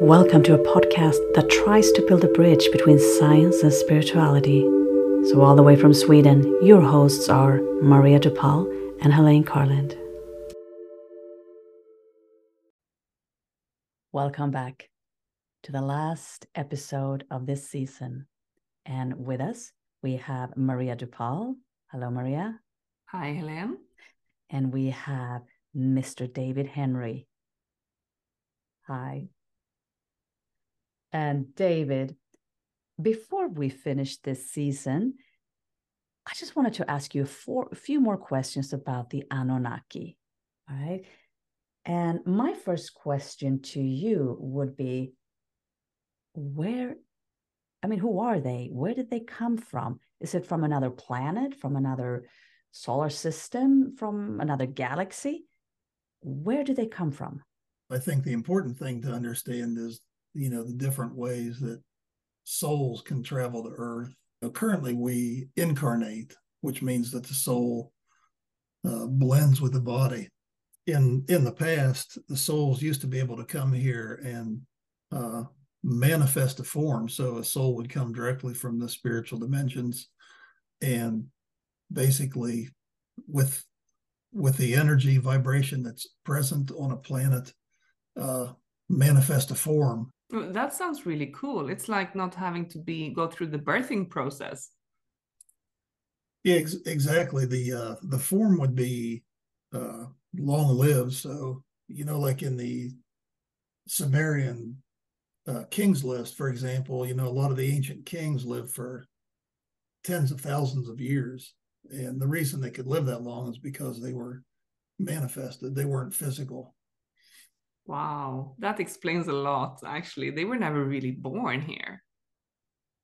Welcome to a podcast that tries to build a bridge between science and spirituality. So, all the way from Sweden, your hosts are Maria Dupal and Helene Carland. Welcome back to the last episode of this season. And with us, we have Maria Dupal. Hello, Maria. Hi, Helene. And we have Mr. David Henrie. Hi. And David, before we finish this season, I just wanted to ask you for, a few more questions about the Anunnaki. All right. And my first question to you would be where, I mean, who are they? Where did they come from? Is it from another planet, from another solar system, from another galaxy? Where do they come from? I think the important thing to understand is you know the different ways that souls can travel to earth. Currently we incarnate which means that the soul uh, blends with the body. In in the past the souls used to be able to come here and uh, manifest a form. So a soul would come directly from the spiritual dimensions and basically with with the energy vibration that's present on a planet uh, manifest a form that sounds really cool. It's like not having to be go through the birthing process. Yeah, ex- exactly. The uh, the form would be uh, long lived. So you know, like in the Sumerian uh, kings list, for example, you know, a lot of the ancient kings lived for tens of thousands of years, and the reason they could live that long is because they were manifested. They weren't physical. Wow, that explains a lot, actually. They were never really born here.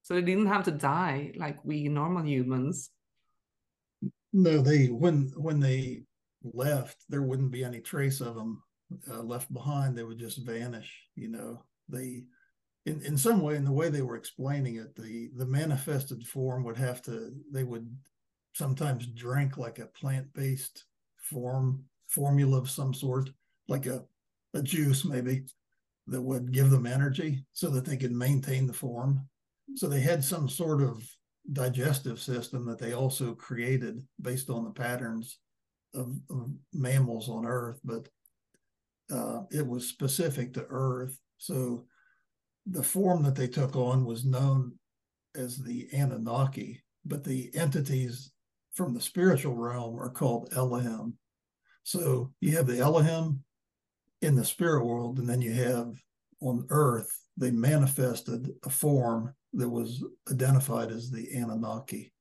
So they didn't have to die like we normal humans. No, they when when they left, there wouldn't be any trace of them uh, left behind. They would just vanish. You know, they in in some way, in the way they were explaining it, the the manifested form would have to. They would sometimes drink like a plant based form formula of some sort, like a a juice maybe that would give them energy so that they could maintain the form. So they had some sort of digestive system that they also created based on the patterns of, of mammals on Earth, but uh, it was specific to Earth. So the form that they took on was known as the Anunnaki, but the entities from the spiritual realm are called Elohim. So you have the Elohim, in the spirit world, and then you have on earth, they manifested a form that was identified as the Anunnaki.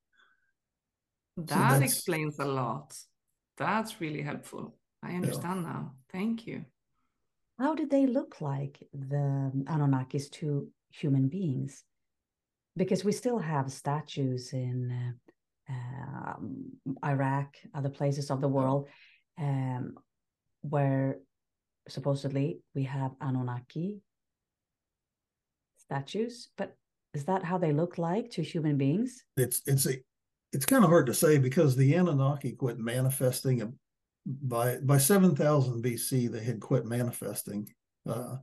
That so explains a lot. That's really helpful. I understand yeah. now. Thank you. How did they look like, the Anunnakis, to human beings? Because we still have statues in uh, uh, Iraq, other places of the world, um, where supposedly we have Anunnaki statues, but is that how they look like to human beings? It's it's a it's kind of hard to say because the Anunnaki quit manifesting by by seven thousand BC. They had quit manifesting, uh,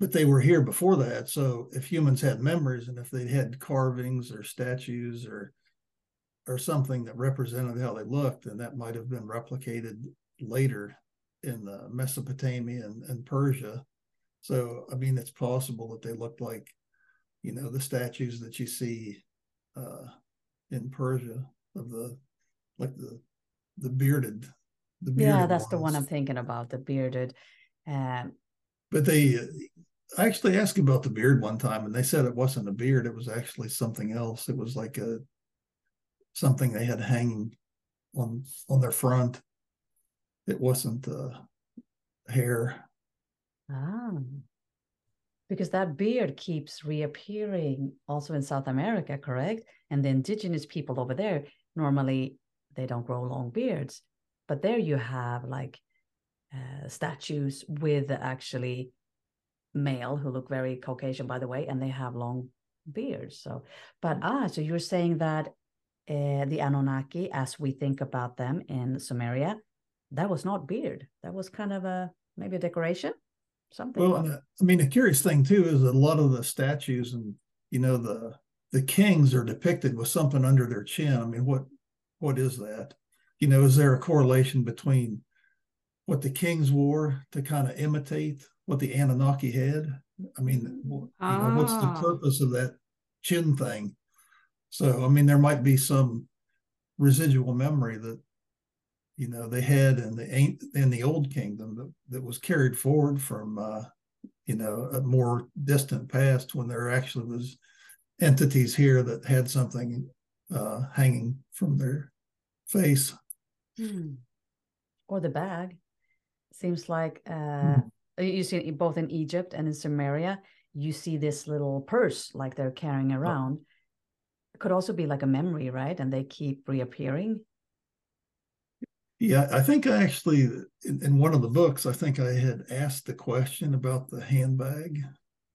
but they were here before that. So if humans had memories and if they had carvings or statues or or something that represented how they looked, then that might have been replicated later in uh, Mesopotamia and, and Persia. So, I mean, it's possible that they looked like, you know, the statues that you see uh, in Persia of the, like the, the bearded, the bearded yeah, that's ones. the one I'm thinking about, the bearded. Um, but they, I actually asked about the beard one time, and they said it wasn't a beard; it was actually something else. It was like a something they had hanging on on their front it wasn't uh, hair. Ah, because that beard keeps reappearing also in South America, correct? And the indigenous people over there normally they don't grow long beards, but there you have like uh, statues with actually male who look very Caucasian, by the way, and they have long beards. So, but ah, so you're saying that uh, the Anunnaki, as we think about them in Sumeria, that was not beard. That was kind of a maybe a decoration. something. Well, uh, I mean, a curious thing too is a lot of the statues and you know the the kings are depicted with something under their chin. I mean, what what is that? You know, is there a correlation between what the kings wore to kind of imitate what the Anunnaki had? I mean, you know, what's the Ah. purpose of that chin thing? So, I mean, there might be some residual memory that you know they had in the ain't in the old kingdom that, that was carried forward from uh, you know a more distant past when there actually was entities here that had something uh, hanging from their face. Hmm. Or the bag. Seems like uh, Mhm. you see both in Egypt and in Sumeria, you see this little purse like they're carrying around. It could also be like a memory, right? And they keep reappearing. Yeah, I think I actually in, in one of the books, I think I had asked the question about the handbag,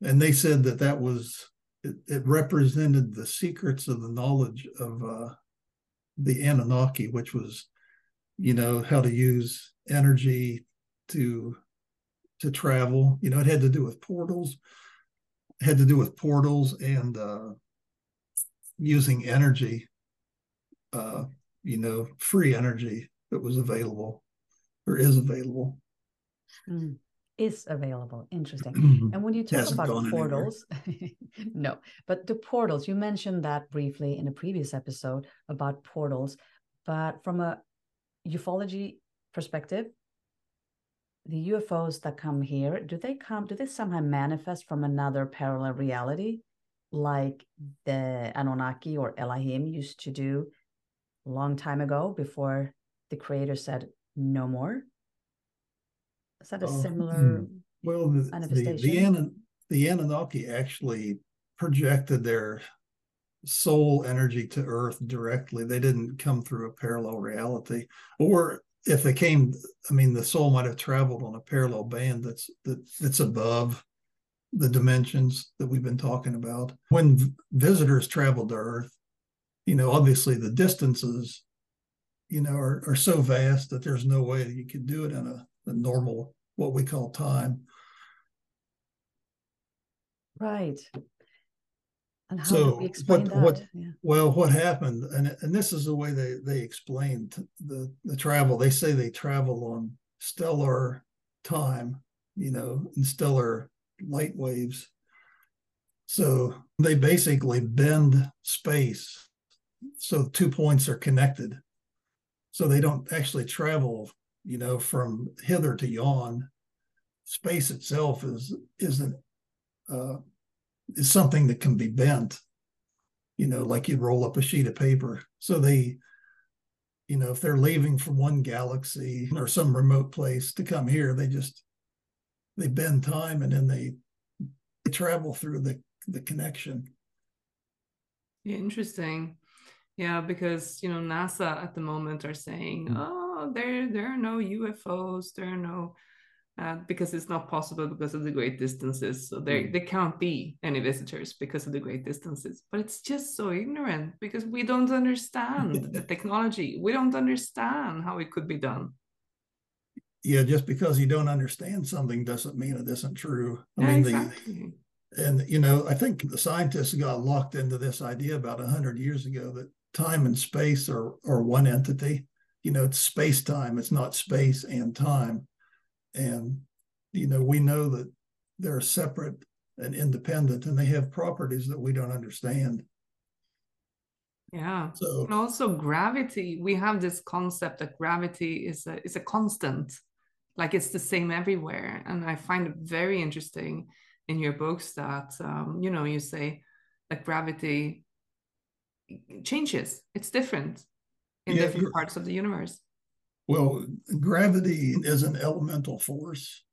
and they said that that was it, it represented the secrets of the knowledge of uh, the Anunnaki, which was, you know, how to use energy to to travel. You know, it had to do with portals, it had to do with portals and uh, using energy. Uh, you know, free energy that was available or is available. Hmm. Is available. Interesting. And when you talk about portals, no, but the portals, you mentioned that briefly in a previous episode about portals, but from a ufology perspective, the UFOs that come here, do they come, do they somehow manifest from another parallel reality like the Anunnaki or Elohim used to do a long time ago before the creator said no more? Is that a similar hmm. Well, the the, the, manifestation? The Anunnaki actually projected their soul energy to Earth directly. They didn't come through a parallel reality, or if they came, I mean, the soul might have traveled on a parallel band that's that, that's above the dimensions that we've been talking about. When v- visitors travel to Earth, you know, obviously the distances, you know, are, are so vast that there's no way that you could do it in a, a normal, what we call time. Right. And how do So we explain what- that? what- yeah. Well, what happened, and and this is the way they they explained the the travel. They say they travel on stellar time, you know, and stellar light waves. So they basically bend space, so two points are connected. So they don't actually travel, you know, from hither to yon. Space itself is isn't uh, is something that can be bent you know, like you'd roll up a sheet of paper. So they, you know, if they're leaving from one galaxy or some remote place to come here, they just they bend time and then they, they travel through the the connection. Interesting. Yeah, because you know NASA at the moment are saying, Mm. oh, there there are no UFOs, there are no uh, because it's not possible because of the great distances. So there Mm. there can't be any visitors because of the great distances. But it's just so ignorant because we don't understand the technology. We don't understand how it could be done. Yeah, just because you don't understand something doesn't mean it isn't true. I Yeah, mean, exactly. the and you know, I think the scientists got locked into this idea about a hundred years ago that time and space are are one entity. You know, it's space time. It's not space and time. And you know, we know that they're separate and independent, and they have properties that we don't understand. Yeah. So And also gravity. We have this concept that gravity is a is a constant, like it's the same everywhere. And I find it very interesting in your books that um, you know you say that gravity changes. It's different in Yeah, different parts of the universe. Well, gravity is an elemental force.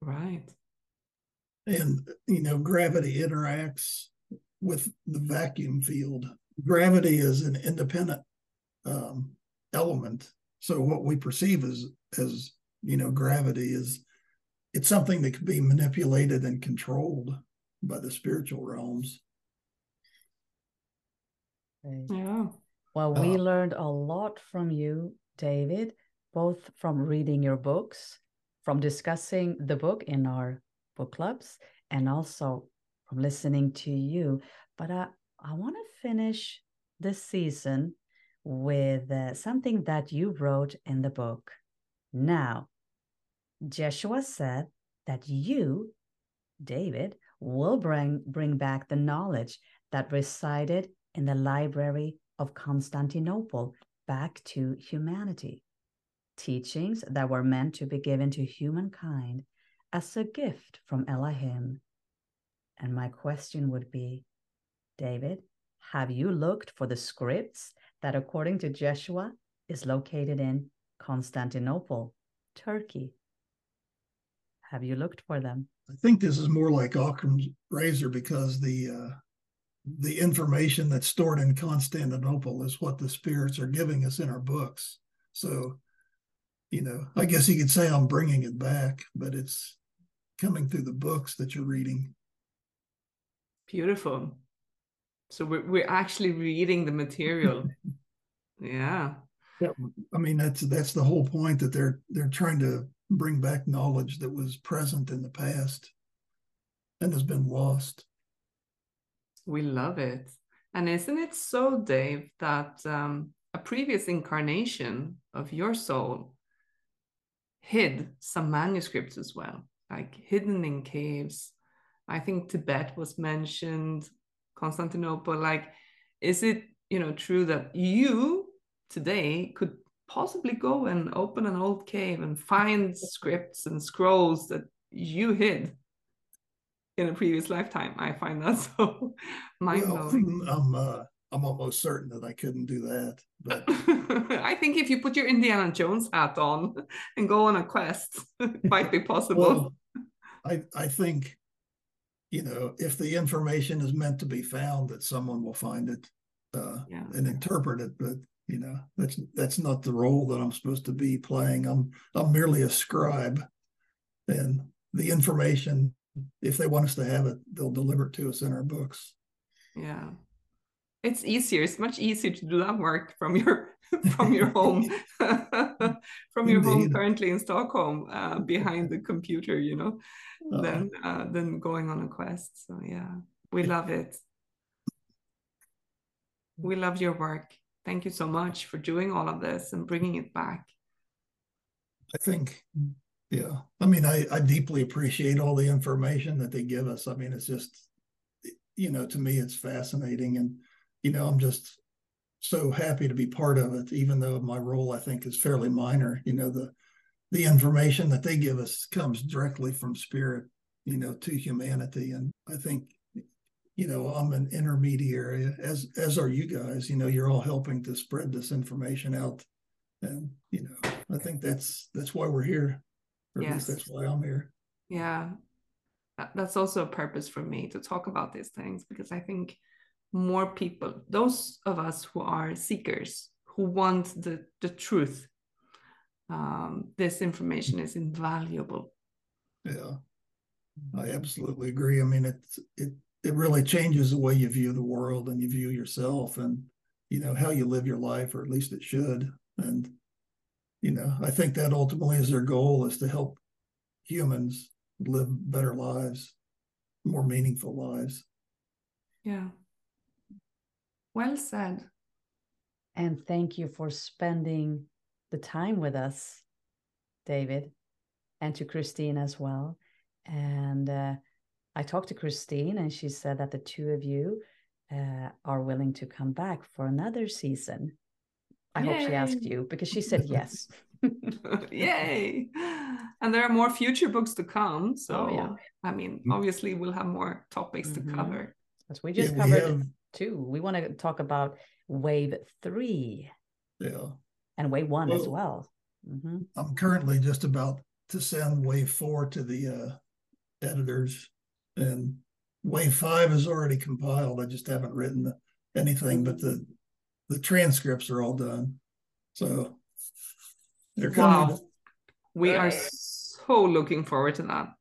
Right. And, you know, gravity interacts with the vacuum field. Gravity is an independent um, element. So what we perceive as, as, you know, gravity is, it's something that can be manipulated and controlled by the spiritual realms. Right. Yeah. Well, we Uh, learned a lot from you, David, both from reading your books from discussing the book in our book clubs and also from listening to you. But I, I want to finish this season with uh, something that you wrote in the book. Now, Jeshua said that you, David, will bring, bring back the knowledge that resided in the library of Constantinople back to humanity. Teachings that were meant to be given to humankind as a gift from Elohim. And my question would be David, have you looked for the scripts that, according to Jeshua, is located in Constantinople, Turkey? Have you looked for them? I think this is more like Occam's razor because the uh, the information that's stored in Constantinople is what the spirits are giving us in our books. So, you know, I guess you could say I'm bringing it back, but it's coming through the books that you're reading. Beautiful. So we're we're actually reading the material. yeah. Yeah. I mean that's that's the whole point that they're they're trying to bring back knowledge that was present in the past and has been lost. We love it. And isn't it so, Dave, that um, a previous incarnation of your soul hid some manuscripts as well, like hidden in caves? I think Tibet was mentioned, Constantinople. Like, is it you know true that you today could possibly go and open an old cave and find scripts and scrolls that you hid in a previous lifetime. I find that so mind blowing. Well, I'm uh, I'm almost certain that I couldn't do that. But I think if you put your Indiana Jones hat on and go on a quest, it might be possible. Well, I I think you know if the information is meant to be found, that someone will find it uh, yeah. and interpret it. But you know that's that's not the role that i'm supposed to be playing i'm i'm merely a scribe and the information if they want us to have it they'll deliver it to us in our books. Yeah. It's easier it's much easier to do that work from your from your home from your Indeed. home currently in stockholm uh, behind the computer you know uh, than uh, than going on a quest. So yeah we love it. We love your work. Thank you so much for doing all of this and bringing it back. I think, yeah. I mean, I, I deeply appreciate all the information that they give us. I mean, it's just, you know, to me, it's fascinating. And, you know, I'm just so happy to be part of it, even though my role, I think, is fairly minor. You know, the, the information that they give us comes directly from spirit, you know, to humanity. And I think you know i'm an intermediary as as are you guys you know you're all helping to spread this information out and you know i think that's that's why we're here or yes. at least that's why i'm here. Yeah. That's also a purpose for me to talk about these things because i think more people those of us who are seekers who want the the truth um, this information is invaluable. Yeah. I absolutely agree. I mean it's it it really changes the way you view the world and you view yourself and you know how you live your life or at least it should. And you know i think that ultimately is their goal is to help humans live better lives more meaningful lives. Yeah. Well said. And thank you for spending the time with us david and to christine as well. And uh, I talked to Christine and she said that the two of you uh, are willing to come back for another season. I Yay. hope she asked you because she said yes. Yay! And there are more future books to come. So, oh, yeah. I mean, mm. obviously, we'll have more topics mm-hmm. to cover. As we just yeah, covered we have... two. We want to talk about wave three. Yeah. And wave one well, as well. Mm-hmm. I'm currently just about to send wave four to the uh, editors and wave five is already compiled. I just haven't written anything, but the the transcripts are all done. So they're coming. Wow. We are so looking forward to that.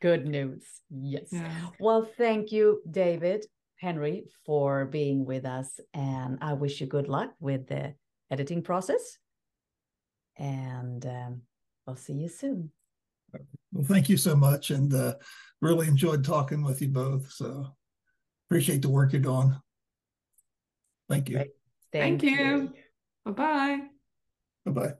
Good news. Yes. Yeah. Well, thank you, David Henrie, for being with us. And I wish you good luck with the editing process. And um, I'll see you soon. Well, thank you so much, and uh, really enjoyed talking with you both. So appreciate the work you're doing. Thank you. Thank, Thank you. you. Bye bye. Bye bye.